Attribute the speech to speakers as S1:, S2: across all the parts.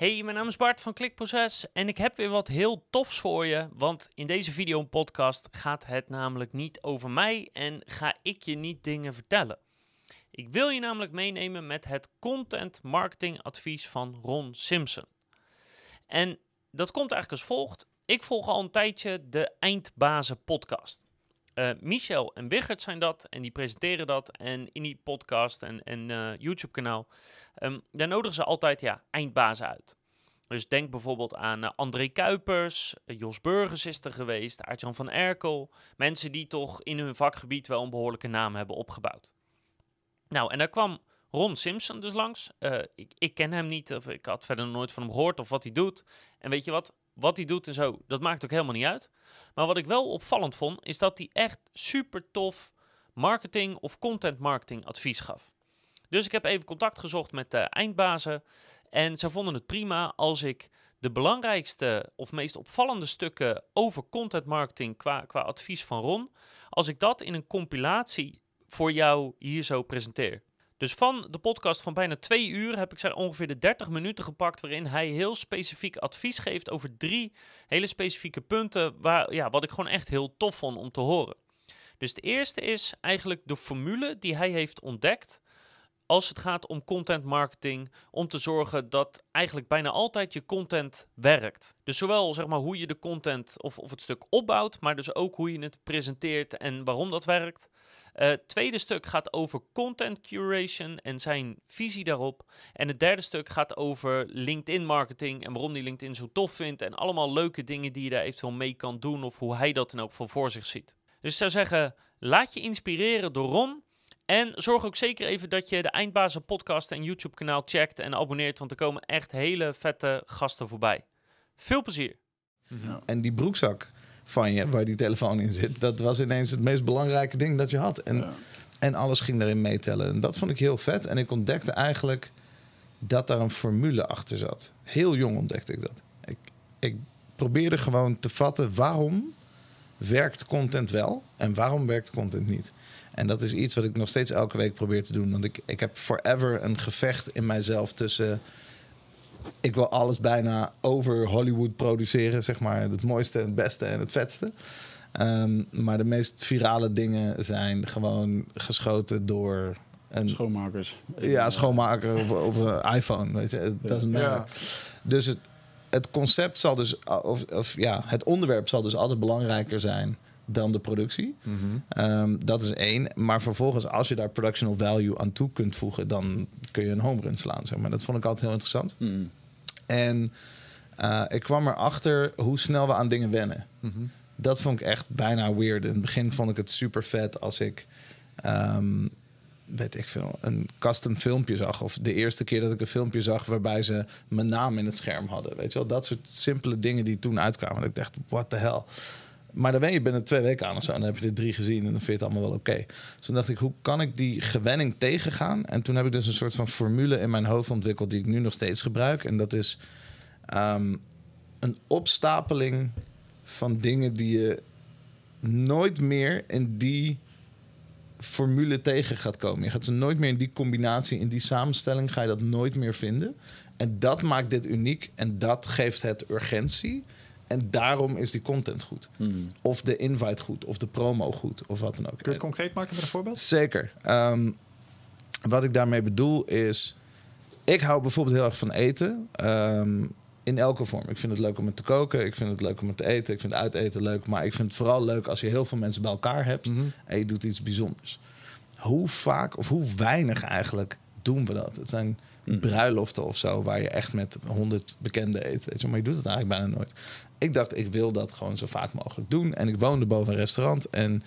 S1: Hey, mijn naam is Bart van Klikproces en ik heb weer wat heel tofs voor je. Want in deze video en podcast gaat het namelijk niet over mij en ga ik je niet dingen vertellen. Ik wil je namelijk meenemen met het content marketing advies van Ron Simpson. En dat komt eigenlijk als volgt. Ik volg al een tijdje de Eindbazen podcast. Uh, Michel en Wiggert zijn dat en die presenteren dat. En in die podcast en, en uh, YouTube-kanaal, um, daar nodigen ze altijd ja, eindbazen uit. Dus denk bijvoorbeeld aan uh, André Kuipers, Jos Burgers is er geweest, Aartjan van Erkel. Mensen die toch in hun vakgebied wel een behoorlijke naam hebben opgebouwd. Nou, en daar kwam Ron Simpson dus langs. ik, ik ken hem niet, of ik had verder nooit van hem gehoord of wat hij doet. En weet je wat? Wat hij doet en zo, dat maakt ook helemaal niet uit. Maar wat ik wel opvallend vond, is dat hij echt super tof marketing of content marketing advies gaf. Dus ik heb even contact gezocht met de eindbazen. En ze vonden het prima als ik de belangrijkste of meest opvallende stukken over content marketing qua, qua advies van Ron, als ik dat in een compilatie voor jou hier zo presenteer. Dus van de podcast van bijna twee uur heb ik zeg ongeveer de 30 minuten gepakt. waarin hij heel specifiek advies geeft over drie hele specifieke punten. Waar, ja, wat ik gewoon echt heel tof vond om te horen. Dus de eerste is eigenlijk de formule die hij heeft ontdekt als het gaat om content marketing, om te zorgen dat eigenlijk bijna altijd je content werkt. Dus zowel zeg maar hoe je de content of, of het stuk opbouwt, maar dus ook hoe je het presenteert en waarom dat werkt. Uh, het tweede stuk gaat over content curation en zijn visie daarop. En het derde stuk gaat over LinkedIn marketing en waarom die LinkedIn zo tof vindt en allemaal leuke dingen die je daar eventueel mee kan doen of hoe hij dat dan ook voor zich ziet. Dus ik zou zeggen, laat je inspireren door Ron. En zorg ook zeker even dat je de Eindbazen podcast en YouTube kanaal checkt en abonneert, want er komen echt hele vette gasten voorbij. Veel plezier.
S2: Ja. En die broekzak van je, waar die telefoon in zit, dat was ineens het meest belangrijke ding dat je had. En, ja. en alles ging daarin meetellen. En dat vond ik heel vet. En ik ontdekte eigenlijk dat daar een formule achter zat. Heel jong ontdekte ik dat. Ik, ik probeerde gewoon te vatten waarom werkt content wel en waarom werkt content niet. En dat is iets wat ik nog steeds elke week probeer te doen. Want ik, ik heb forever een gevecht in mijzelf tussen. Ik wil alles bijna over Hollywood produceren, zeg maar. Het mooiste, het beste en het vetste. Um, maar de meest virale dingen zijn gewoon geschoten door
S3: een, schoonmakers.
S2: Ja, schoonmaker of, of een iPhone. Weet je, dat is ja. Dus het, het concept zal dus, of, of ja, het onderwerp zal dus altijd belangrijker zijn dan de productie. um, dat is één. Maar vervolgens, als je daar productional value aan toe kunt voegen, dan kun je een home run slaan. Zeg maar. Dat vond ik altijd heel interessant. Mm. En uh, ik kwam erachter hoe snel we aan dingen wennen. Mm -hmm. Dat vond ik echt bijna weird. In het begin vond ik het super vet als ik. Um, weet ik veel, een custom filmpje zag. Of de eerste keer dat ik een filmpje zag waarbij ze mijn naam in het scherm hadden. Weet je wel, dat soort simpele dingen die toen uitkwamen. Dat ik dacht, what the hell. Maar dan ben je binnen twee weken aan of zo. En dan heb je de drie gezien en dan vind je het allemaal wel oké. Dus toen dacht ik, hoe kan ik die gewenning tegengaan? En toen heb ik dus een soort van formule in mijn hoofd ontwikkeld... die ik nu nog steeds gebruik. En dat is um, een opstapeling van dingen die je nooit meer in die formule tegen gaat komen. Je gaat ze nooit meer in die combinatie, in die samenstelling... ga je dat nooit meer vinden. En dat maakt dit uniek en dat geeft het urgentie... En daarom is die content goed. Hmm. Of de invite goed, of de promo goed, of wat dan ook.
S3: Kun je het concreet maken met een voorbeeld?
S2: Zeker. Um, wat ik daarmee bedoel is... Ik hou bijvoorbeeld heel erg van eten. Um, in elke vorm. Ik vind het leuk om het te koken. Ik vind het leuk om het te eten. Ik vind uiteten leuk. Maar ik vind het vooral leuk als je heel veel mensen bij elkaar hebt... Mm -hmm. en je doet iets bijzonders. Hoe vaak, of hoe weinig eigenlijk, doen we dat? Het zijn bruiloften of zo, waar je echt met honderd bekenden eet. Weet je, maar je doet het eigenlijk bijna nooit. Ik dacht, ik wil dat gewoon zo vaak mogelijk doen. En ik woonde boven een restaurant. En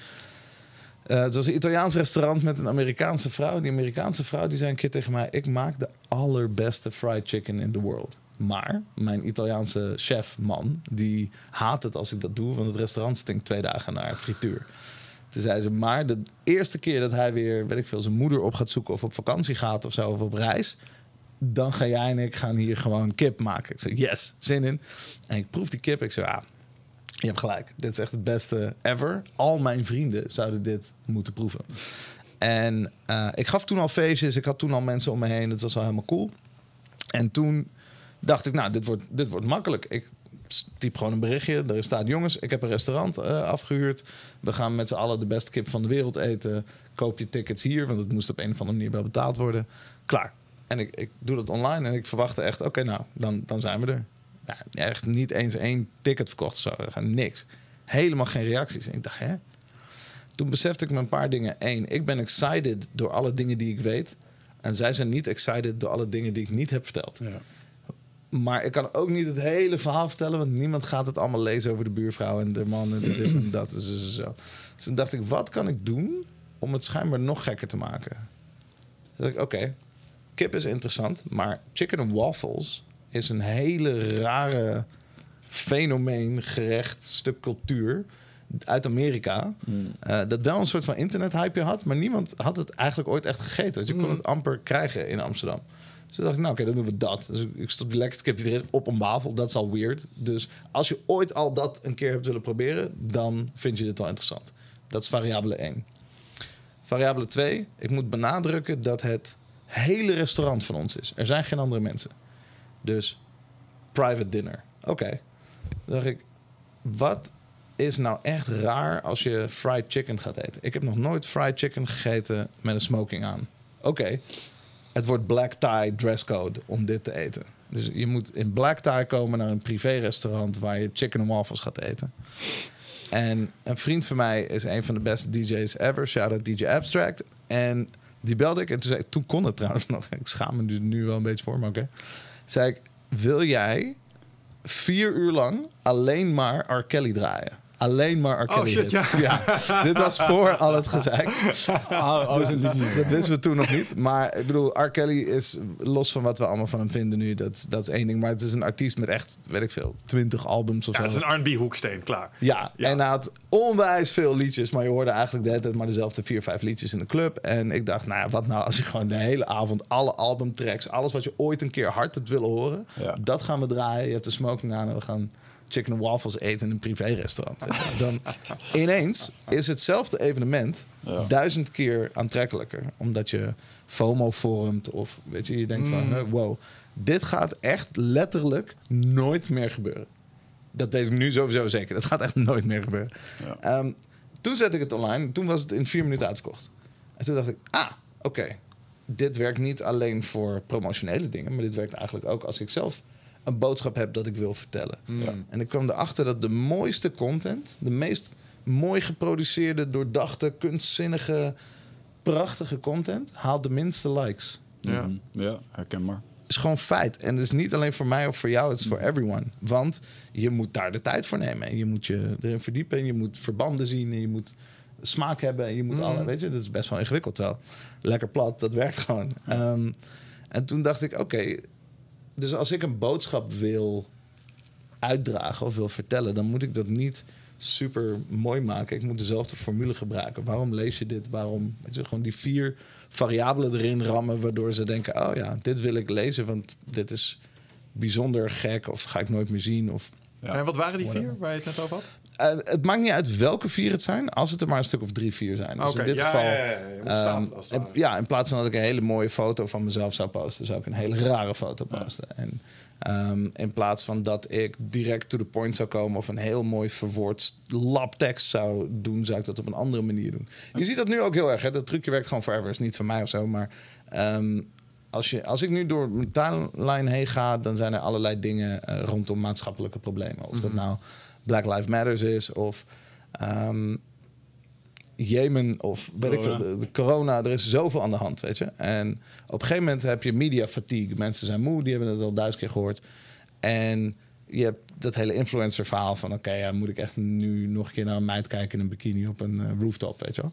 S2: uh, het was een Italiaans restaurant met een Amerikaanse vrouw. Die Amerikaanse vrouw die zei een keer tegen mij: Ik maak de allerbeste fried chicken in the world. Maar mijn Italiaanse chefman, die haat het als ik dat doe, want het restaurant stinkt twee dagen naar frituur. Toen zei ze, maar de eerste keer dat hij weer, weet ik veel, zijn moeder op gaat zoeken of op vakantie gaat of zo, of op reis, dan ga jij en ik gaan hier gewoon kip maken. Ik zei, yes, zin in. En ik proef die kip. Ik zei, ah, je hebt gelijk. Dit is echt het beste ever. Al mijn vrienden zouden dit moeten proeven. En uh, ik gaf toen al feestjes. Ik had toen al mensen om me heen. Dat was al helemaal cool. En toen dacht ik, nou, dit wordt, dit wordt makkelijk. Ik typ gewoon een berichtje. Er staat, jongens, ik heb een restaurant eh, afgehuurd. We gaan met z'n allen de beste kip van de wereld eten. Koop je tickets hier, want het moest op een of andere manier wel betaald worden. Klaar. En ik, ik doe dat online en ik verwachtte echt, oké, nou, dan, dan zijn we er. Ja, echt niet eens één ticket verkocht zo. Niks. Helemaal geen reacties. En ik dacht, hè? Toen besefte ik me een paar dingen. Eén, ik ben excited door alle dingen die ik weet. En zij zijn niet excited door alle dingen die ik niet heb verteld.
S3: Ja.
S2: Maar ik kan ook niet het hele verhaal vertellen, want niemand gaat het allemaal lezen over de buurvrouw en de man en dit en dat. Dus, dus, zo. dus toen dacht ik, wat kan ik doen om het schijnbaar nog gekker te maken? Dacht ik, oké, kip is interessant, maar chicken and waffles is een hele rare fenomeen, gerecht, stuk cultuur uit Amerika. eh, dat wel een soort van internethype had, maar niemand had het eigenlijk ooit echt gegeten. Dus je kon het amper krijgen in Amsterdam. Dus dacht ik, nou oké, dan doen we dat. Dus ik- ik stop die lekkerste kip die er is op een wafel. Dat is al weird. Dus als je ooit al dat een keer hebt willen proberen, dan vind je dit wel interessant. Dat is variabele 1. Variabele 2, ik moet benadrukken dat het hele restaurant van ons is. Er zijn geen andere mensen. Dus private dinner. Oké. Dan dacht ik, wat is nou echt raar als je fried chicken gaat eten? Ik heb nog nooit fried chicken gegeten met een smoking aan. Oké. Het wordt black tie dresscode om dit te eten. Dus je moet in black tie komen naar een privé-restaurant waar je chicken en waffles gaat eten. En een vriend van mij is een van de beste DJ's ever. Shout-out DJ Abstract. En die belde ik. En toen, zei, ik- toen kon het trouwens nog. Ik schaam me nu, wel een beetje voor, maar oké. Zei ik, wil jij vier uur lang alleen maar R. Kelly draaien? Alleen maar R. Kelly
S3: shit,
S2: ja. Dit was voor al het gezeik.
S3: Oh,
S2: Dus dat wisten we toen nog niet. Maar ik bedoel, R. Kelly is los van wat we allemaal van hem vinden nu. Dat, dat is één ding. Maar het is een artiest met echt, weet ik veel, twintig albums of
S4: Ja,
S2: zo.
S4: het is een R&B-hoeksteen, klaar.
S2: Ja,
S4: Ja.
S2: en hij had onwijs veel liedjes, maar je hoorde eigenlijk de hele tijd maar dezelfde vier, vijf liedjes in de club. En ik dacht, nou ja, wat nou als je gewoon de hele avond alle albumtracks, alles wat je ooit een keer hard hebt willen horen, dat gaan we draaien. Je hebt de smoking aan en we gaan chicken and waffles eten in een privé-restaurant. Dan ineens is hetzelfde evenement
S3: Ja.
S2: duizend keer aantrekkelijker, omdat je FOMO vormt of weet je, je denkt van,
S3: Mm.
S2: eh, wow, dit gaat echt letterlijk nooit meer gebeuren. Dat weet ik nu sowieso zeker. Dat gaat echt nooit meer gebeuren.
S3: Ja.
S2: Ehm, toen zette ik het online. Toen was het in vier minuten uitverkocht. En toen dacht ik, ah, oké. Dit werkt niet alleen voor promotionele dingen... maar dit werkt eigenlijk ook als ik zelf een boodschap heb dat ik wil vertellen. En ik kwam erachter dat de mooiste content... de meest mooi geproduceerde, doordachte, kunstzinnige... prachtige content... haalt de minste likes
S4: Ja.
S3: Mhm. Ja, herkenbaar.
S2: is gewoon feit. En het is niet alleen voor mij of voor jou, het is voor everyone. Want je moet daar de tijd voor nemen. En je moet je erin verdiepen. En je moet verbanden zien. En je moet smaak hebben. En je moet alle, weet je, dat is best wel ingewikkeld wel. Lekker plat, dat werkt gewoon. Ehm, en toen dacht ik, oké, dus als ik een boodschap wil uitdragen of wil vertellen, dan moet ik dat niet super mooi maken. Ik moet dezelfde formule gebruiken. Waarom lees je dit? Waarom? Weet je, gewoon die vier variabelen erin rammen, waardoor ze denken: oh ja, dit wil ik lezen, want dit is bijzonder gek of ga ik nooit meer zien. Of,
S3: Ja.
S4: En wat waren die vier waar je het net over had?
S2: Eh, het maakt niet uit welke vier het zijn, als het er maar een stuk of drie, vier zijn. Dus
S4: Oké,
S2: in dit
S4: ja,
S2: geval.
S4: ja, het
S2: in- ja, in plaats van dat ik een hele mooie foto van mezelf zou posten, zou ik een hele rare foto posten. En ehm, in plaats van dat ik direct to the point zou komen of een heel mooi verwoord labtekst zou doen, zou ik dat op een andere manier doen. Je ziet dat nu ook heel erg. Hè? Dat trucje werkt gewoon forever. is niet van mij of zo, maar ehm, als, je, als ik nu door mijn timeline heen ga, dan zijn er allerlei dingen eh, rondom maatschappelijke problemen. Of dat nou Black Lives Matters is of ehm, Jemen of weet ik veel, de, de corona. Er is zoveel aan de hand, weet je. En op een gegeven moment heb je media fatigue. Mensen zijn moe, die hebben het al duizend keer gehoord. En je hebt dat hele influencer verhaal van... oké, ja, moet ik echt nu nog een keer naar een meid kijken in een bikini op een eh, rooftop, weet je wel.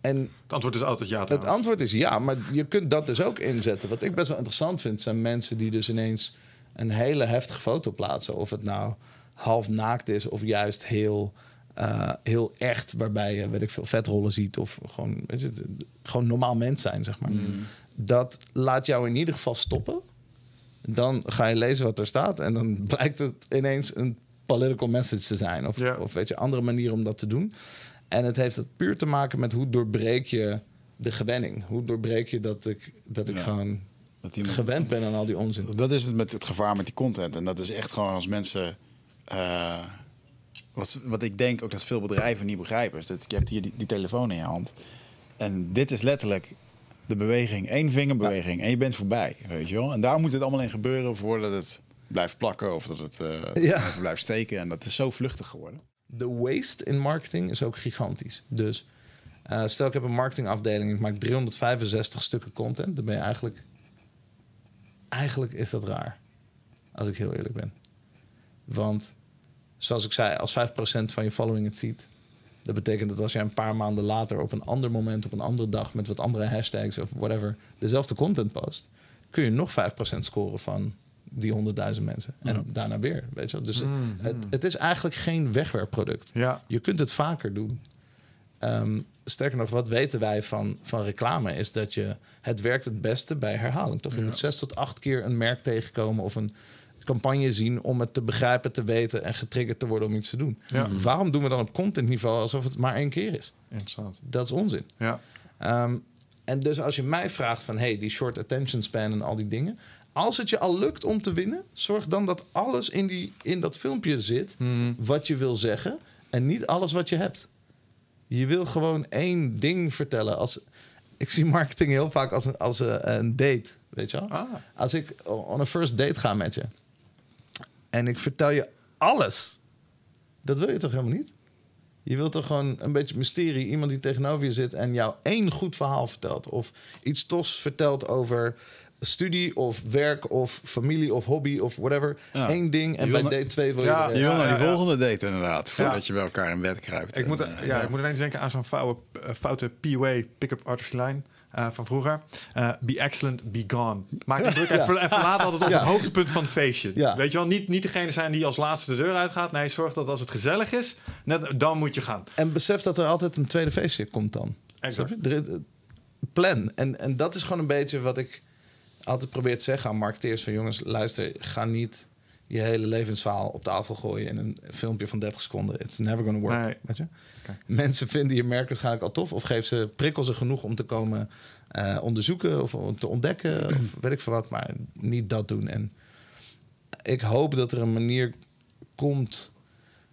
S2: En
S4: Het antwoord is altijd ja.
S2: het antwoord is ja, maar je kunt dat dus ook inzetten. Wat ik best wel interessant vind, zijn mensen die dus ineens een hele heftige foto plaatsen. Of het nou half naakt is of juist heel, eh, heel echt, waarbij je weet ik veel vetrollen ziet of gewoon, weet je, gewoon normaal mens zijn, zeg maar. Dat laat jou in ieder geval stoppen. Dan ga je lezen wat er staat en dan blijkt het ineens een political message te zijn. Of, of weet je, andere manieren om dat te doen. En het heeft het puur te maken met hoe doorbreek je de gewenning. Hoe doorbreek je dat ik, dat ik
S3: Ja.
S2: gewoon
S3: Dat
S2: gewend bent aan al die onzin.
S3: Dat is het met het gevaar met die content. En dat is echt gewoon als mensen. Eh, wat, wat ik denk ook dat veel bedrijven niet begrijpen. Is dat je hebt hier die, die telefoon in je hand. En dit is letterlijk de beweging. één vingerbeweging. En je bent voorbij. Weet je wel? En daar moet het allemaal in gebeuren voordat het blijft plakken. Of dat het eh,
S2: Ja.
S3: blijft steken. En dat is zo vluchtig geworden.
S2: De waste in marketing is ook gigantisch. Dus eh, stel ik heb een marketingafdeling, ik maak 365 stukken content, dan ben je eigenlijk. Eigenlijk is dat raar. Als ik heel eerlijk ben. Want zoals ik zei, als 5% van je following het ziet, dat betekent dat als jij een paar maanden later op een ander moment, op een andere dag met wat andere hashtags of whatever, dezelfde content post, kun je nog 5% scoren van die 100.000 mensen. En daarna weer, weet je wel. Dus het, het is eigenlijk geen wegwerpproduct.
S4: Ja.
S2: Je kunt het vaker doen. Ehm, sterker nog, wat weten wij van, van reclame is dat je het werkt het beste bij herhaling. Toch? Je moet zes tot acht keer een merk tegenkomen of een campagne zien om het te begrijpen, te weten en getriggerd te worden om iets te doen.
S4: Ja.
S2: Waarom doen we dan op contentniveau alsof het maar één keer is?
S4: Interessant.
S2: Dat is onzin.
S4: Ja.
S2: Ehm, en dus als je mij vraagt van hey, die short attention span en al die dingen. Als het je al lukt om te winnen, zorg dan dat alles in, die, in dat filmpje zit wat je wil zeggen en niet alles wat je hebt. Je wil gewoon één ding vertellen. Als, ik zie marketing heel vaak als een, als een, een date, weet je wel?
S4: Ah.
S2: Als ik on a first date ga met je en ik vertel je alles, dat wil je toch helemaal niet? Je wilt toch gewoon een beetje mysterie. Iemand die tegenover je zit en jou één goed verhaal vertelt. Of iets tofs vertelt over studie of werk of familie of hobby of whatever.
S3: Ja.
S2: Eén ding en bij date twee wil je
S4: Ja,
S3: Je wil naar die
S4: ja, ja.
S3: volgende date inderdaad. Voordat je bij elkaar in bed kruipt.
S4: Ik moet,
S3: eh,
S4: ja, ik moet ineens denken aan zo'n foute, eh, foute PUA pick-up artistry line eh, van vroeger. Eh, be excellent, be gone. Maak het druk en,
S2: Ja.
S4: ver- en verlaat altijd op
S2: Ja.
S4: het hoogtepunt van het feestje.
S2: Ja.
S4: Weet je wel, niet, niet degene zijn die als laatste de deur uitgaat. Nee, zorg dat als het gezellig is, net, dan moet je gaan.
S2: En besef dat er altijd een tweede feestje komt dan.
S4: Exact.
S2: Eh, plan. En, en dat is gewoon een beetje wat ik altijd probeer te zeggen aan marketeers. Van jongens, luister, ga niet je hele levensverhaal op tafel gooien in een filmpje van 30 seconden. It's never gonna work.
S4: Nee.
S2: Weet je? Mensen vinden je merk waarschijnlijk al tof. Of geef ze, prikkel ze genoeg om te komen eh, onderzoeken of om te ontdekken. of weet ik veel wat. Maar niet dat doen. En ik hoop dat er een manier komt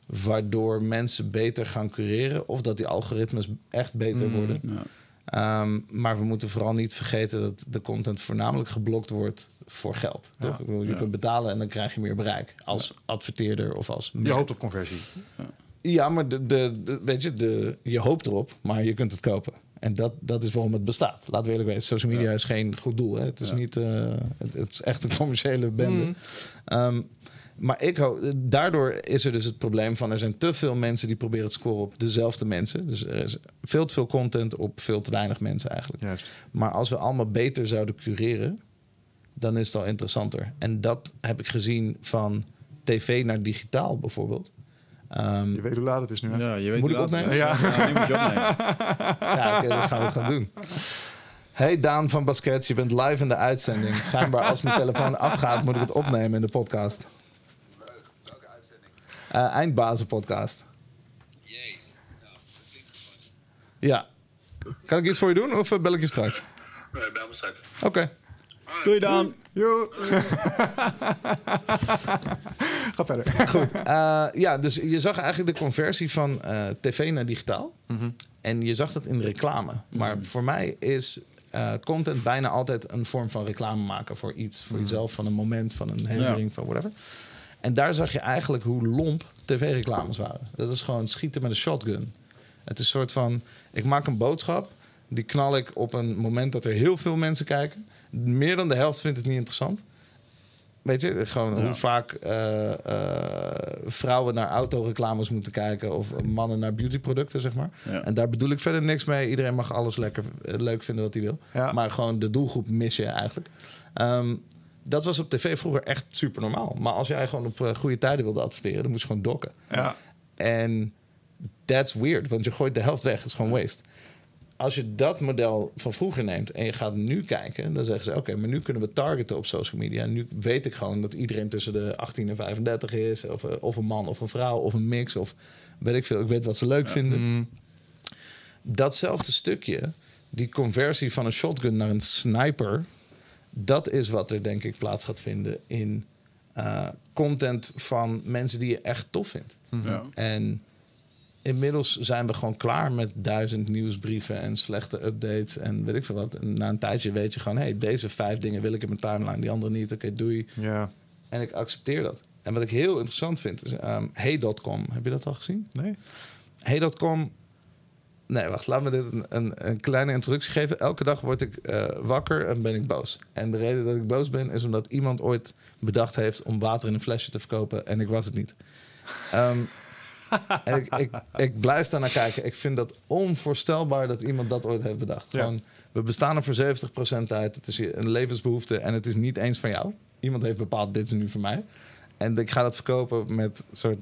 S2: waardoor mensen beter gaan cureren. Of dat die algoritmes echt beter worden.
S3: ja.
S2: Ehm, maar we moeten vooral niet vergeten dat de content voornamelijk geblokt wordt voor geld. Toch?
S4: Ja.
S2: Ik bedoel, je
S3: Ja.
S2: kunt betalen en dan krijg je meer bereik. Als adverteerder of als...
S4: Je hoopt op conversie.
S2: Ja, maar de, de, de- weet je, de, je hoopt erop, maar je kunt het kopen. En dat, dat is waarom het bestaat. Laten we eerlijk weten, social media is geen goed doel. Hè? Het, is niet, eh, het, het is echt een commerciële bende.
S4: Mhm.
S2: Ehm, maar ik hoop, daardoor is er dus het probleem van... er zijn te veel mensen die proberen te scoren op dezelfde mensen. Dus er is veel te veel content op veel te weinig mensen eigenlijk.
S4: Juist.
S2: Maar als we allemaal beter zouden cureren, dan is het al interessanter. En dat heb ik gezien van tv naar digitaal bijvoorbeeld. Ehm,
S4: Je weet hoe laat het is nu, hè?
S3: Ja, je weet
S2: Moet
S3: hoe
S2: ik
S3: laat het
S2: opnemen?
S3: is. Ja, die moet je opnemen.
S2: ja, oké, dan gaan we het gaan doen. Hey Daan van Baskets, je bent live in de uitzending. Schijnbaar als mijn telefoon afgaat, moet ik het opnemen in de podcast. Eh Eindbazen podcast.
S5: Jee. Nou, dat klinkt goed.
S2: Ja. Kan ik iets voor je doen of eh, bel ik je straks?
S5: Nee, bel me straks.
S2: Oké.
S3: Doei dan.
S4: Joe. Ga verder.
S2: Eh, ja, dus je zag eigenlijk de conversie van eh, tv naar digitaal. En je zag dat in de reclame. Maar voor mij is eh, content bijna altijd een vorm van reclame maken voor iets. Voor jezelf, van een moment, van een herinnering, van whatever. En daar zag je eigenlijk hoe lomp tv-reclames waren. Dat is gewoon schieten met een shotgun. Het is een soort van, ik maak een boodschap, die knal ik op een moment dat er heel veel mensen kijken. Meer dan de helft vindt het niet interessant. Weet je, gewoon
S3: Ja.
S2: hoe vaak eh, eh, vrouwen naar autoreclames moeten kijken of mannen naar beautyproducten, zeg maar.
S3: Ja.
S2: En daar bedoel ik verder niks mee. Iedereen mag alles lekker eh, leuk vinden wat hij wil.
S4: Ja.
S2: Maar gewoon de doelgroep mis je eigenlijk. Ehm, dat was op tv vroeger echt super normaal. Maar als jij gewoon op eh, goede tijden wilde adverteren, dan moest je gewoon dokken.
S4: Ja.
S2: En that's weird, want je gooit de helft weg. Het is gewoon waste. Als je dat model van vroeger neemt en je gaat nu kijken, dan zeggen ze: Oké, maar nu kunnen we targeten op social media. En nu weet ik gewoon dat iedereen tussen de 18 en 35 is, of, eh, of een man of een vrouw of een mix, of weet ik veel. Ik weet wat ze leuk vinden.
S4: Mm.
S2: Datzelfde stukje, die conversie van een shotgun naar een sniper, Dat is wat er denk ik plaats gaat vinden in eh, content van mensen die je echt tof vindt.
S3: Ja.
S2: En inmiddels zijn we gewoon klaar met duizend nieuwsbrieven en slechte updates en weet ik veel wat. En na een tijdje weet je gewoon, hey, deze vijf dingen wil ik in mijn timeline, die andere niet. Oké, doei.
S4: Ja.
S2: En ik accepteer dat. En wat ik heel interessant vind is ehm hey.com. Heb je dat al gezien?
S4: Nee?
S2: Hey.com. Nee, wacht, laat me dit een, een, een kleine introductie geven. Elke dag word ik eh, wakker en ben ik boos. En de reden dat ik boos ben is omdat iemand ooit bedacht heeft om water in een flesje te verkopen en ik was het niet. Ehm, en ik, ik, ik blijf daar naar kijken. Ik vind dat onvoorstelbaar dat iemand dat ooit heeft bedacht.
S4: Ja.
S2: Gewoon, we bestaan er voor 70% tijd. Het is een levensbehoefte en het is niet eens van jou. Iemand heeft bepaald, dit is nu voor mij. En ik ga dat verkopen met een soort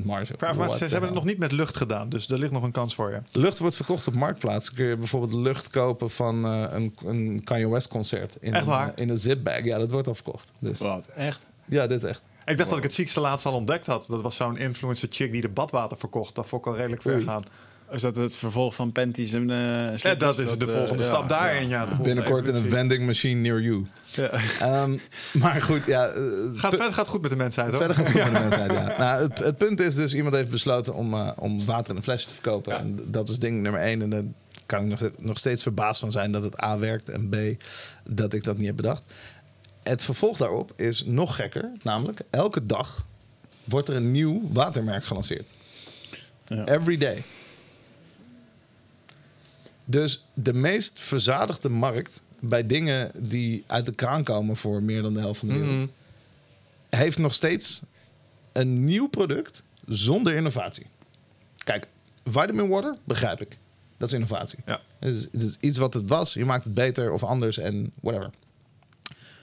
S2: 3000% marge.
S4: Maar, maar ze, hebben het nog niet met lucht gedaan, dus er ligt nog een kans voor je.
S2: Lucht wordt verkocht op Marktplaats. Kun je bijvoorbeeld lucht kopen van eh, een, een Kanye West concert. In
S4: Echt
S2: een,
S4: waar?
S2: eh, in een zipbag. Ja, dat wordt al verkocht. Dus
S3: Wat? Echt?
S2: ja, dit is echt.
S4: Ik dacht dat ik het ziekste laatst al ontdekt had. Dat was zo'n influencer chick die de badwater verkocht. Dat vond ik al redelijk ver
S2: Oei.
S4: gaan.
S3: Is dat het vervolg van panties en eh
S4: Ja, dat is de
S3: eh,
S4: volgende
S3: ja,
S4: stap daarin. Ja. de volgende
S2: Binnenkort in een vending machine near you.
S3: Ja.
S2: Ehm, maar goed, ja. eh,
S4: Gaat, verder gaat goed met de mensheid, hoor.
S2: verder gaat het goed met de mensheid, ja. Nou, het, het punt is dus, iemand heeft besloten om, eh, om water in een flesje te verkopen.
S4: Ja.
S2: En dat is ding nummer één. En daar kan ik nog, steeds- nog steeds verbaasd van zijn dat het A werkt en B, dat ik dat niet heb bedacht. Het vervolg daarop is nog gekker. Namelijk, elke dag wordt er een nieuw watermerk gelanceerd.
S3: Ja.
S2: Every day. Dus de meest verzadigde markt bij dingen die uit de kraan komen voor meer dan de helft van de wereld,
S4: Mhm.
S2: heeft nog steeds een nieuw product zonder innovatie. Kijk, vitamin water begrijp ik. Dat is innovatie.
S4: Ja.
S2: Het is, het is iets wat het was. Je maakt het beter of anders en whatever.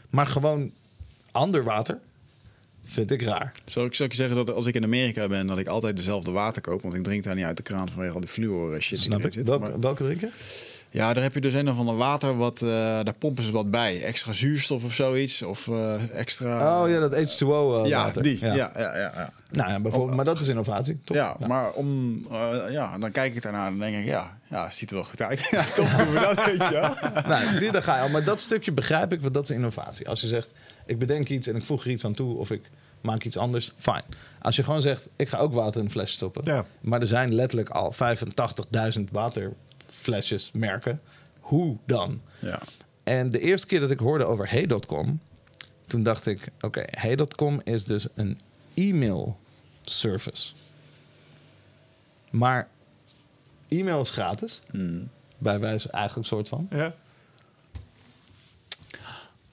S2: Maar gewoon ander water vind ik raar.
S3: Zou ik, zou ik je zeggen dat als ik in Amerika ben, dat ik altijd dezelfde water koop? Want ik drink daar niet uit de kraan vanwege al die fluor shit die
S2: Snap
S3: erin
S2: ik.
S3: zit.
S2: Welk-
S3: Maar-
S2: welke drinken?
S3: ja, daar heb je dus een of ander water, wat, eh, daar pompen ze wat bij. Extra zuurstof of zoiets. Of eh, extra...
S2: Oh ja, dat H2O eh,
S3: ja,
S2: water.
S3: die. Ja.
S2: Ja.
S3: Ja, ja, ja,
S2: Nou ja, bijvoorbeeld. Maar dat is innovatie, toch?
S3: Ja, maar om, ja, dan kijk ik daarnaar en denk ik, ja, ja, ziet er wel goed uit. ja, toch doen we dat, weet je wel.
S2: nou, zie je, daar ga je al. Maar dat stukje begrijp ik, want dat is innovatie. Als je zegt, ik bedenk iets en ik voeg er iets aan toe... of ik maak iets anders, fijn. Als je gewoon zegt, ik ga ook water in een flesje stoppen...
S4: Ja.
S2: maar er zijn letterlijk al 85.000 waterflesjes merken... hoe dan?
S3: Ja.
S2: En de eerste keer dat ik hoorde over Hey.com... toen dacht ik, oké, Hey.com is dus een e-mail service. Maar e-mail is gratis...
S3: Hmm.
S2: bij wijze eigenlijk soort van...
S4: Ja.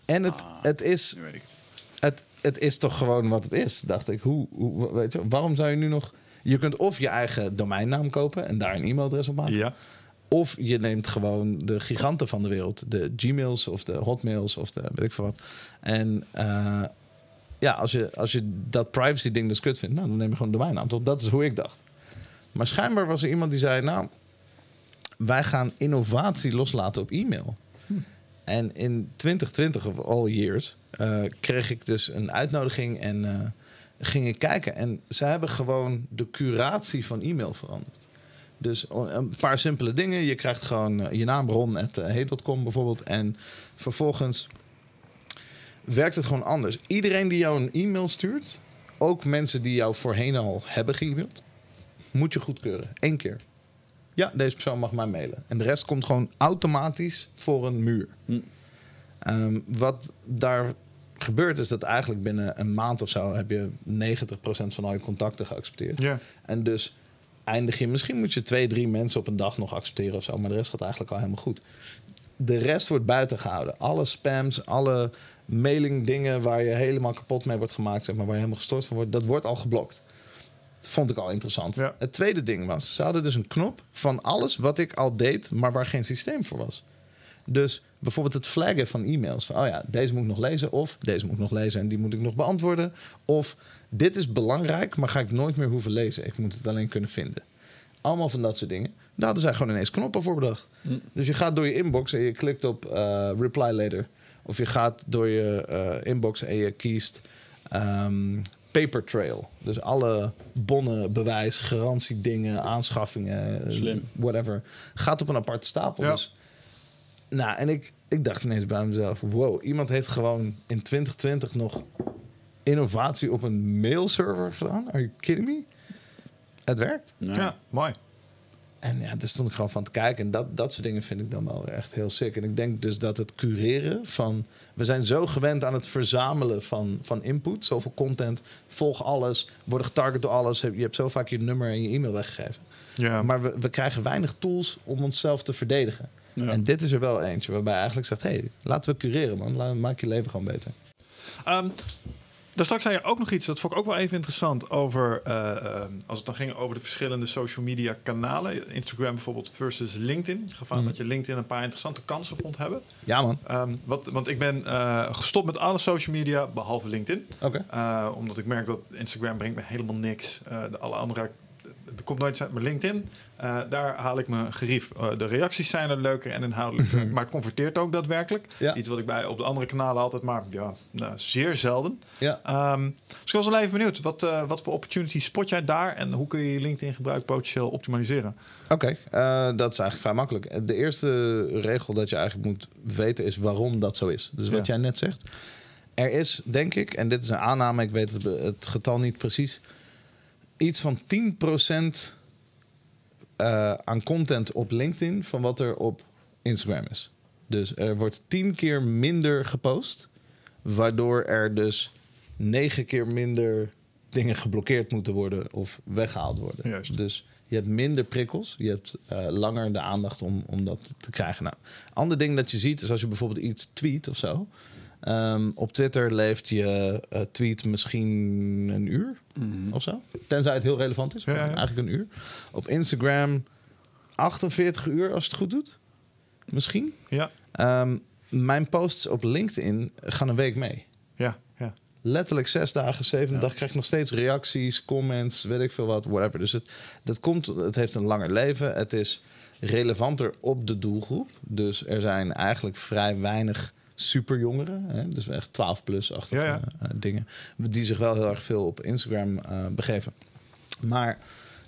S2: En het, het, is,
S3: Nu weet ik het.
S2: het, het is toch gewoon wat het is, dacht ik. Hoe, hoe, weet je, waarom zou je nu nog... Je kunt of je eigen domeinnaam kopen en daar een e-mailadres op maken.
S4: ja.
S2: Of je neemt gewoon de giganten van de wereld. De Gmails of de Hotmails of de weet ik veel wat. En eh, ja, als je, als je dat privacy ding dus kut vindt... Nou, dan neem je gewoon een domeinnaam. Toch? Dat is hoe ik dacht. Maar schijnbaar was er iemand die zei... Nou, wij gaan innovatie loslaten op e-mail. En in 2020 of all years eh, kreeg ik dus een uitnodiging en eh, ging ik kijken. En ze hebben gewoon de curatie van e-mail veranderd. Dus een paar simpele dingen. Je krijgt gewoon eh, je naam ron.hey.com bijvoorbeeld. En vervolgens werkt het gewoon anders. Iedereen die jou een e-mail stuurt, ook mensen die jou voorheen al hebben ge-mailed, moet je goedkeuren. Eén keer. Ja, deze persoon mag mij mailen. En de rest komt gewoon automatisch voor een muur.
S3: Hm.
S2: Ehm, wat daar gebeurt is dat eigenlijk binnen een maand of zo heb je 90% van al je contacten geaccepteerd.
S4: Ja.
S2: En dus eindig je, misschien moet je twee, drie mensen op een dag nog accepteren of zo, maar de rest gaat eigenlijk al helemaal goed. De rest wordt buiten gehouden. Alle spams, alle mailing dingen waar je helemaal kapot mee wordt gemaakt, zeg maar, waar je helemaal gestort van wordt, dat wordt al geblokt. Dat vond ik al interessant.
S4: Ja.
S2: Het tweede ding was, ze hadden dus een knop van alles wat ik al deed, maar waar geen systeem voor was. Dus bijvoorbeeld het flaggen van e-mails. Van, oh ja, deze moet ik nog lezen. Of deze moet ik nog lezen en die moet ik nog beantwoorden. Of dit is belangrijk, maar ga ik nooit meer hoeven lezen. Ik moet het alleen kunnen vinden. Allemaal van dat soort dingen. Daar hadden zij gewoon ineens knoppen voor bedacht. Dus je gaat door je inbox en je klikt op eh, reply later. Of je gaat door je eh, inbox en je kiest ehm, paper trail. Dus alle bonnen, bewijs, garantiedingen, aanschaffingen,
S3: Slim.
S2: whatever. Gaat op een aparte stapel.
S4: Ja.
S2: Dus Nou, en ik, ik dacht ineens bij mezelf: wow, iemand heeft gewoon in 2020 nog innovatie op een mailserver gedaan. Are you kidding me? Het werkt.
S4: Ja, mooi.
S2: En ja, daar stond ik gewoon van te kijken. En dat, dat soort dingen vind ik dan wel echt heel sick. En ik denk dus dat het cureren van... We zijn zo gewend aan het verzamelen van, van input. Zoveel content. Volg alles. Worden getarget door alles. Je hebt zo vaak je nummer en je e-mail weggegeven.
S4: Ja.
S2: Maar we, we krijgen weinig tools om onszelf te verdedigen.
S3: Ja.
S2: En dit is er wel eentje waarbij eigenlijk zegt... hé, hey, laten we cureren, man. Laat, maak je leven gewoon beter.
S4: Ehm, daar straks zei je ook nog iets, dat vond ik ook wel even interessant, over eh, eh, als het dan ging over de verschillende social media kanalen. Instagram bijvoorbeeld versus LinkedIn. Aan
S2: Mhm.
S4: dat je LinkedIn een paar interessante kansen vond hebben.
S2: Ja, man.
S4: Ehm, wat, want ik ben eh, gestopt met alle social media, behalve LinkedIn.
S2: Oké.
S4: Eh, omdat ik merk dat Instagram brengt me helemaal niks. De alle andere, er komt nooit uit mijn LinkedIn. Eh, daar haal ik mijn gerief. Eh, de reacties zijn er leuker en inhoudelijker. maar het converteert ook daadwerkelijk.
S2: Ja.
S4: Iets wat ik bij op de andere kanalen altijd maar ja, nou, zeer zelden.
S2: Ja.
S4: Ehm, dus ik was wel even benieuwd. Wat, eh, wat voor opportunities spot jij daar? En hoe kun je je LinkedIn gebruik potentieel optimaliseren?
S2: Oké, dat is eigenlijk vrij makkelijk. De eerste regel dat je eigenlijk moet weten is waarom dat zo is. Dus wat
S4: Ja.
S2: jij net zegt. Er is, denk ik, en dit is een aanname, ik weet het, het getal niet precies, iets van 10% eh aan content op LinkedIn van wat er op Instagram is. Dus er wordt 10 keer minder gepost, waardoor er dus 9 keer minder dingen geblokkeerd moeten worden of weggehaald worden.
S4: Juist.
S2: Dus je hebt minder prikkels. Je hebt eh, langer de aandacht om, om dat te krijgen. Nou, ander ding dat je ziet is als je bijvoorbeeld iets tweet of zo. Ehm, op Twitter leeft je eh, tweet misschien een uur of zo. Tenzij het heel relevant is.
S4: Ja,
S2: maar
S4: ja.
S2: Eigenlijk een uur. Op Instagram 48 uur als het goed doet. Misschien.
S4: Ja,
S2: Ehm, mijn posts op LinkedIn gaan een week mee.
S4: ja, ja.
S2: Letterlijk zes dagen, zeven dag krijg ik nog steeds reacties, comments, weet ik veel wat, whatever. Dus het, dat komt, het heeft een langer leven. Het is relevanter op de doelgroep. Dus er zijn eigenlijk vrij weinig superjongeren, hè, dus echt 12 plus achtige
S4: Ja, ja.
S2: eh, dingen, die zich wel heel erg veel op Instagram eh, begeven. Maar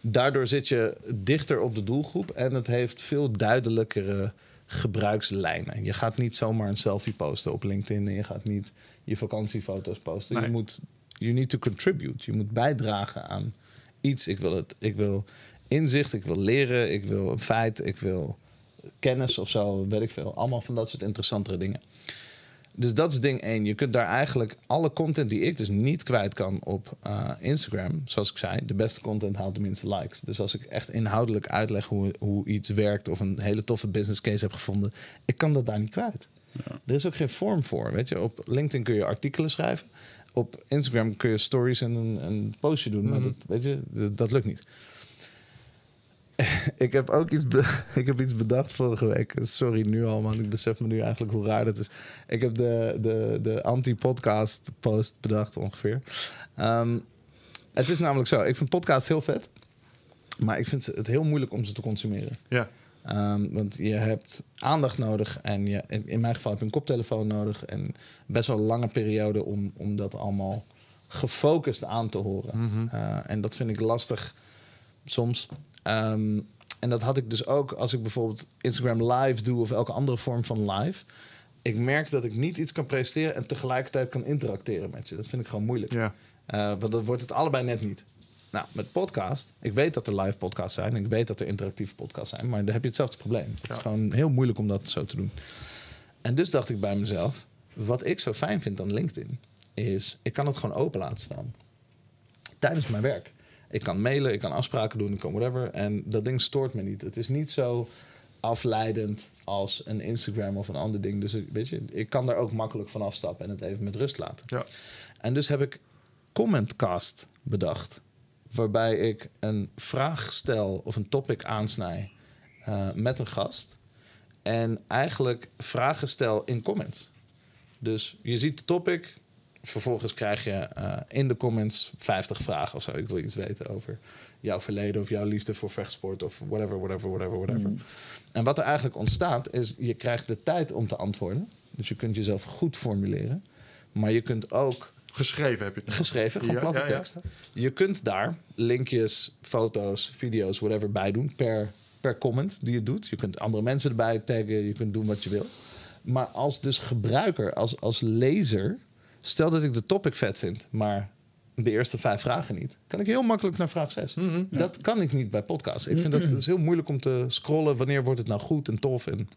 S2: daardoor zit je dichter op de doelgroep en het heeft veel duidelijkere gebruikslijnen. Je gaat niet zomaar een selfie posten op LinkedIn en je gaat niet je vakantiefoto's posten.
S4: Nee.
S2: Je moet, you need to contribute. Je moet bijdragen aan iets. Ik wil, het, ik wil inzicht, ik wil leren, ik wil een feit, ik wil kennis of zo, weet ik veel. Allemaal van dat soort interessantere dingen. Dus dat is ding één. Je kunt daar eigenlijk alle content die ik dus niet kwijt kan op eh, Instagram, zoals ik zei, de beste content haalt de minste likes. Dus als ik echt inhoudelijk uitleg hoe, hoe iets werkt of een hele toffe business case heb gevonden, ik kan dat daar niet kwijt. Er is ook geen vorm voor. Weet je, op LinkedIn kun je artikelen schrijven. Op Instagram kun je stories en een, een postje doen. Maar dat, weet je, dat, dat lukt niet. ik heb ook iets, ik heb iets bedacht vorige week. Sorry nu al, man. Ik besef me nu eigenlijk hoe raar dat is. Ik heb de, de, de anti-podcast post bedacht ongeveer. Ehm, het is namelijk zo. Ik vind podcasts heel vet. Maar ik vind het heel moeilijk om ze te consumeren.
S4: ja.
S2: Ehm, want je hebt aandacht nodig en je, in mijn geval heb je een koptelefoon nodig en best wel een lange periode om, om dat allemaal gefocust aan te horen. Eh, en dat vind ik lastig soms. Ehm, en dat had ik dus ook als ik bijvoorbeeld Instagram live doe of elke andere vorm van live. Ik merk dat ik niet iets kan presteren en tegelijkertijd kan interacteren met je. Dat vind ik gewoon moeilijk.
S4: ja.
S2: Eh, want dan wordt het allebei net niet. Nou, met podcast, ik weet dat er live podcasts zijn. Ik weet dat er interactieve podcasts zijn. Maar dan heb je hetzelfde probleem. Het is gewoon heel moeilijk om dat zo te doen. En dus dacht ik bij mezelf... Wat ik zo fijn vind aan LinkedIn... is, ik kan het gewoon open laten staan. Tijdens mijn werk. Ik kan mailen, ik kan afspraken doen, ik kan whatever. En dat ding stoort me niet. Het is niet zo afleidend als een Instagram of een ander ding. Dus weet je, ik kan daar ook makkelijk van afstappen... en het even met rust laten.
S4: ja.
S2: En dus heb ik Commentcast bedacht. Waarbij ik een vraag stel of een topic aansnij eh, met een gast. En eigenlijk vragen stel in comments. Dus je ziet de topic. Vervolgens krijg je eh, in de comments 50 vragen of zo. Ik wil iets weten over jouw verleden of jouw liefde voor vechtsport of whatever, whatever, whatever, whatever. En wat er eigenlijk ontstaat is, je krijgt de tijd om te antwoorden. Dus je kunt jezelf goed formuleren. Maar je kunt ook
S4: Geschreven heb je het
S2: geschreven, gewoon
S4: Ja,
S2: platte
S4: ja, ja.
S2: teksten. Je kunt daar linkjes, foto's, video's, whatever bij doen per per comment die je doet. Je kunt andere mensen erbij taggen, je kunt doen wat je wil. Maar als dus gebruiker, als, als lezer, stel dat ik de topic vet vind, maar de eerste vijf vragen niet, kan ik heel makkelijk naar vraag 6. Dat kan ik niet bij podcasts. Ik vind dat het is heel moeilijk om te scrollen. Wanneer wordt het nou goed en tof? En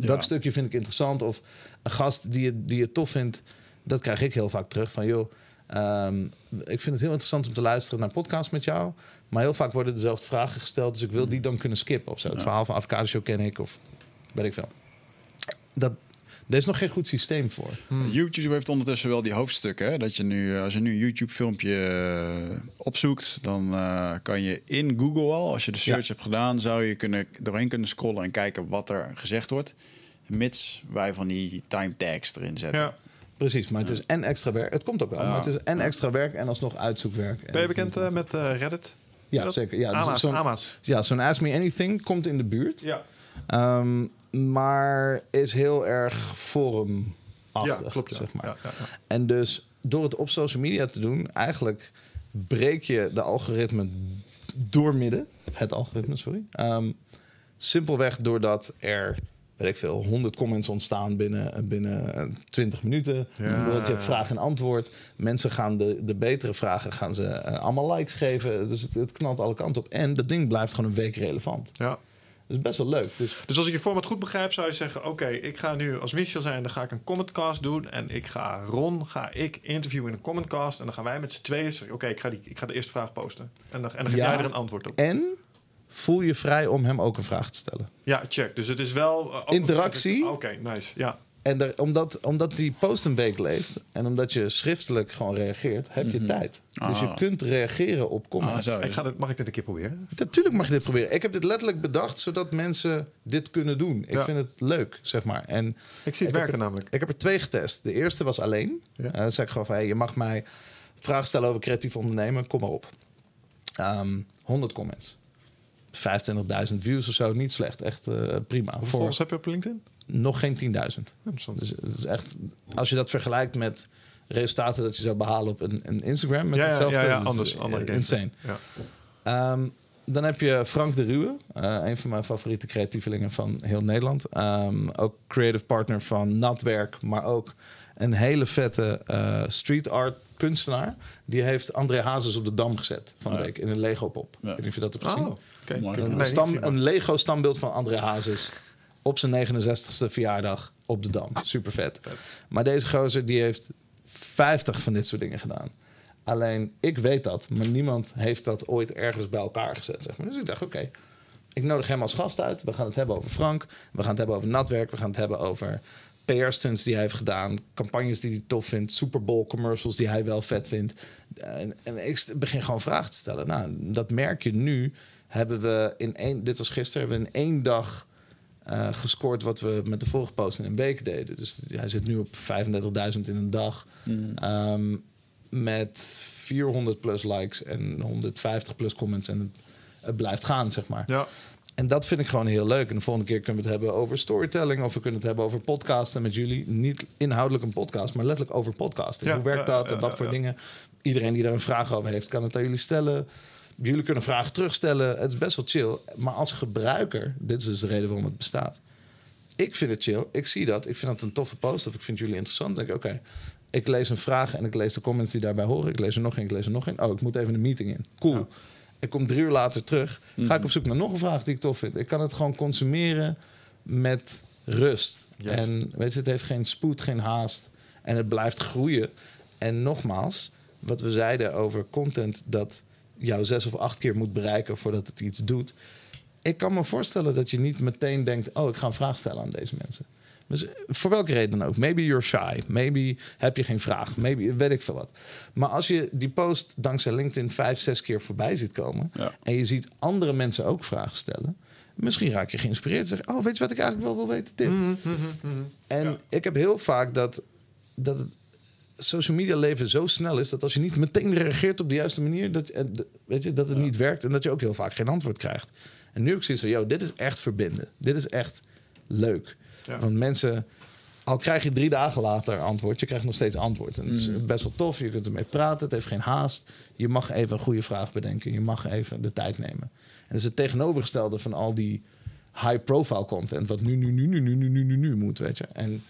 S2: welk stukje vind ik interessant? Of een gast die je, die je tof vindt, dat krijg ik heel vaak terug. Van joh, ehm, ik vind het heel interessant om te luisteren naar podcasts met jou. Maar heel vaak worden dezelfde vragen gesteld. Dus ik wil die dan kunnen skippen of zo. Het verhaal van Avocado Show ken ik of weet ik veel. Dat, er is nog geen goed systeem voor.
S3: YouTube heeft ondertussen wel die hoofdstukken. Hè? Dat je nu, als je nu een YouTube-filmpje eh, opzoekt, dan eh, kan je in Google al, als je de search
S2: Ja.
S3: hebt gedaan, zou je kunnen, doorheen kunnen scrollen en kijken wat er gezegd wordt. Mits wij van die time tags erin zetten.
S4: Ja.
S2: Precies, maar het is en extra werk. Het komt ook wel, maar het is en extra werk en alsnog uitzoekwerk. En
S4: Ben je bekend eh, met eh, Reddit?
S2: Ja, zeker. Ja, dus zo'n-
S4: Ama's.
S2: Ja, zo'n Ask Me Anything komt in de buurt.
S4: Ja.
S2: Ehm, maar is heel erg forum
S4: ja, klopt. Ja.
S2: zeg maar.
S4: Ja, ja, ja.
S2: En dus door het op social media te doen, eigenlijk breek je de algoritme doormidden. Het algoritme, sorry. Ehm, simpelweg doordat er, weet ik veel, 100 comments ontstaan binnen, binnen eh, 20 minuten.
S4: Ja.
S2: Je hebt vraag en antwoord. Mensen gaan de, de betere vragen gaan ze eh, allemaal likes geven. Dus het, het knalt alle kanten op. En dat ding blijft gewoon een week relevant.
S4: Ja.
S2: Dat is best wel leuk. Dus
S4: Dus als ik je format goed begrijp, zou je zeggen: Oké, ik ga nu als Michel zijn, dan ga ik een commentcast doen. En ik ga Ron, ga ik interviewen in een commentcast. En dan gaan wij met z'n tweeën zeggen: Oké, ik, ga die- ik ga de eerste vraag posten. En dan, en dan geef
S2: Ja.
S4: jij er een antwoord op.
S2: En voel je vrij om hem ook een vraag te stellen.
S4: Ja, check. Dus het is wel. eh, nog
S2: Interactie.
S4: Oké, nice. Ja.
S2: En er, omdat, omdat die post een week leeft en omdat je schriftelijk gewoon reageert, heb je tijd. Dus je
S3: Ah.
S2: kunt reageren op
S3: Ah,
S2: comments.
S4: Ik
S3: dus-
S4: ga dit, mag ik dit een keer proberen?
S2: Natuurlijk mag je dit proberen. Ik heb dit letterlijk bedacht zodat mensen dit kunnen doen. Ik
S4: Ja.
S2: vind het leuk, zeg maar. En
S4: Ik zie het
S2: Ik
S4: werken namelijk.
S2: ik heb er twee getest. De eerste was alleen.
S4: Ja.
S2: Eh, dan zei ik gewoon van, hey, je mag mij vragen stellen over creatief ondernemen. Kom maar op. Ehm, 100 comments. 25.000 views of zo. Niet slecht. Echt eh, prima.
S4: Hoeveel
S2: Voor
S4: volgers heb je op LinkedIn?
S2: Nog geen 10.000.
S4: Interessant.
S2: Dus is echt, als je dat vergelijkt met resultaten dat je zou behalen op een, een Instagram met
S4: Ja, ja,
S2: hetzelfde,
S4: ja, ja,
S2: dat is,
S4: anders- andere
S2: insane.
S4: Ja.
S2: Ehm, dan heb je Frank de Ruwe, eh, een van mijn favoriete creatievelingen van heel Nederland. Ehm, ook creative partner van Natwerk, maar ook een hele vette eh, street art kunstenaar. Die heeft André Hazes op de Dam gezet van de
S3: Ja.
S2: week in een Lego pop.
S3: Ja.
S2: Ik weet niet of je dat hebt gezien.
S4: Oh,
S2: Een, stam, een Lego standbeeld van André Hazes op zijn 69ste verjaardag op de Dam. Super vet. Maar deze gozer die heeft 50 van dit soort dingen gedaan. Alleen ik weet dat, maar niemand heeft dat ooit ergens bij elkaar gezet. Zeg maar. Dus ik dacht, oké, ik nodig hem als gast uit. We gaan het hebben over Frank. We gaan het hebben over natwerk. We gaan het hebben over PR-stunts die hij heeft gedaan. Campagnes die hij tof vindt. Super Bowl commercials die hij wel vet vindt. En, en ik begin gewoon vragen te stellen. Nou, dat merk je nu. Hebben we in één, dit was gisteren, hebben we in één dag eh, gescoord wat we met de vorige post in een week deden. Dus hij zit nu op 35.000 in een dag. Ehm, met 400 plus likes en 150 plus comments. En het, het blijft gaan, zeg maar.
S4: Ja.
S2: En dat vind ik gewoon heel leuk. En de volgende keer kunnen we het hebben over storytelling. Of we kunnen het hebben over podcasten met jullie. Niet inhoudelijk een podcast, maar letterlijk over podcasten.
S4: Ja,
S2: Hoe werkt
S4: ja,
S2: dat
S4: ja,
S2: en wat
S4: ja,
S2: voor
S4: ja.
S2: dingen? Iedereen die daar een vraag over heeft, kan het aan jullie stellen. Jullie kunnen vragen terugstellen. Het is best wel chill. Maar als gebruiker, dit is dus de reden waarom het bestaat. Ik vind het chill. Ik zie dat. Ik vind dat een toffe post. Of ik vind jullie interessant. Dan denk ik, oké. ik lees een vraag en ik lees de comments die daarbij horen. Ik lees er nog een, ik lees er nog een. Oh, ik moet even een meeting in. Cool. Ik kom drie uur later terug. Ga ik op zoek naar nog een vraag die ik tof vind. Ik kan het gewoon consumeren met rust. En weet je, het heeft geen spoed, geen haast. En het blijft groeien. En nogmaals, wat we zeiden over content dat jou zes of acht keer moet bereiken voordat het iets doet. Ik kan me voorstellen dat je niet meteen denkt: Oh, ik ga een vraag stellen aan deze mensen. Dus voor welke reden dan ook. Maybe you're shy. Maybe heb je geen vraag. Maybe weet ik veel wat. Maar als je die post dankzij LinkedIn vijf, zes keer voorbij ziet komen.
S3: Ja.
S2: en je ziet andere mensen ook vragen stellen. Misschien raak je geïnspireerd en zeg: Oh, weet je wat ik eigenlijk wel wil weten? Dit. En
S4: Ja.
S2: ik heb heel vaak dat, dat het social media leven zo snel is dat als je niet meteen reageert op de juiste manier, dat, eh, weet je, dat het niet werkt en dat je ook heel vaak geen antwoord krijgt. En nu heb ik zoiets van, yo, dit is echt verbinden. Dit is echt leuk.
S4: Ja.
S2: Want mensen al krijg je drie dagen later antwoord, je krijgt nog steeds antwoord. En dat is best wel tof, je kunt ermee praten, het heeft geen haast. Je mag even een goede vraag bedenken, je mag even de tijd nemen. En dat is het tegenovergestelde van al die high-profile content, wat nu, nu, nu, nu, nu, nu, nu, nu, nu moet, weet je. En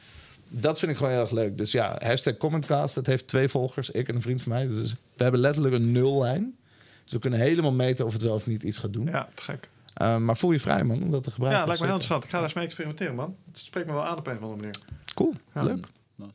S2: dat vind ik gewoon heel erg leuk. Dus ja, hashtag Commentcast, dat heeft twee volgers, ik en een vriend van mij. Dus we hebben letterlijk een nullijn. Dus we kunnen helemaal meten of het wel of niet iets gaat doen.
S4: Ja, te gek.
S2: Uh, maar voel je vrij, man, om dat te gebruiken.
S4: Ja, lijkt me heel interessant. Ik ga daar eens mee experimenteren, man. Het spreekt me wel aan op een of andere manier.
S2: Cool,
S4: Ja.
S2: leuk.
S3: Nou.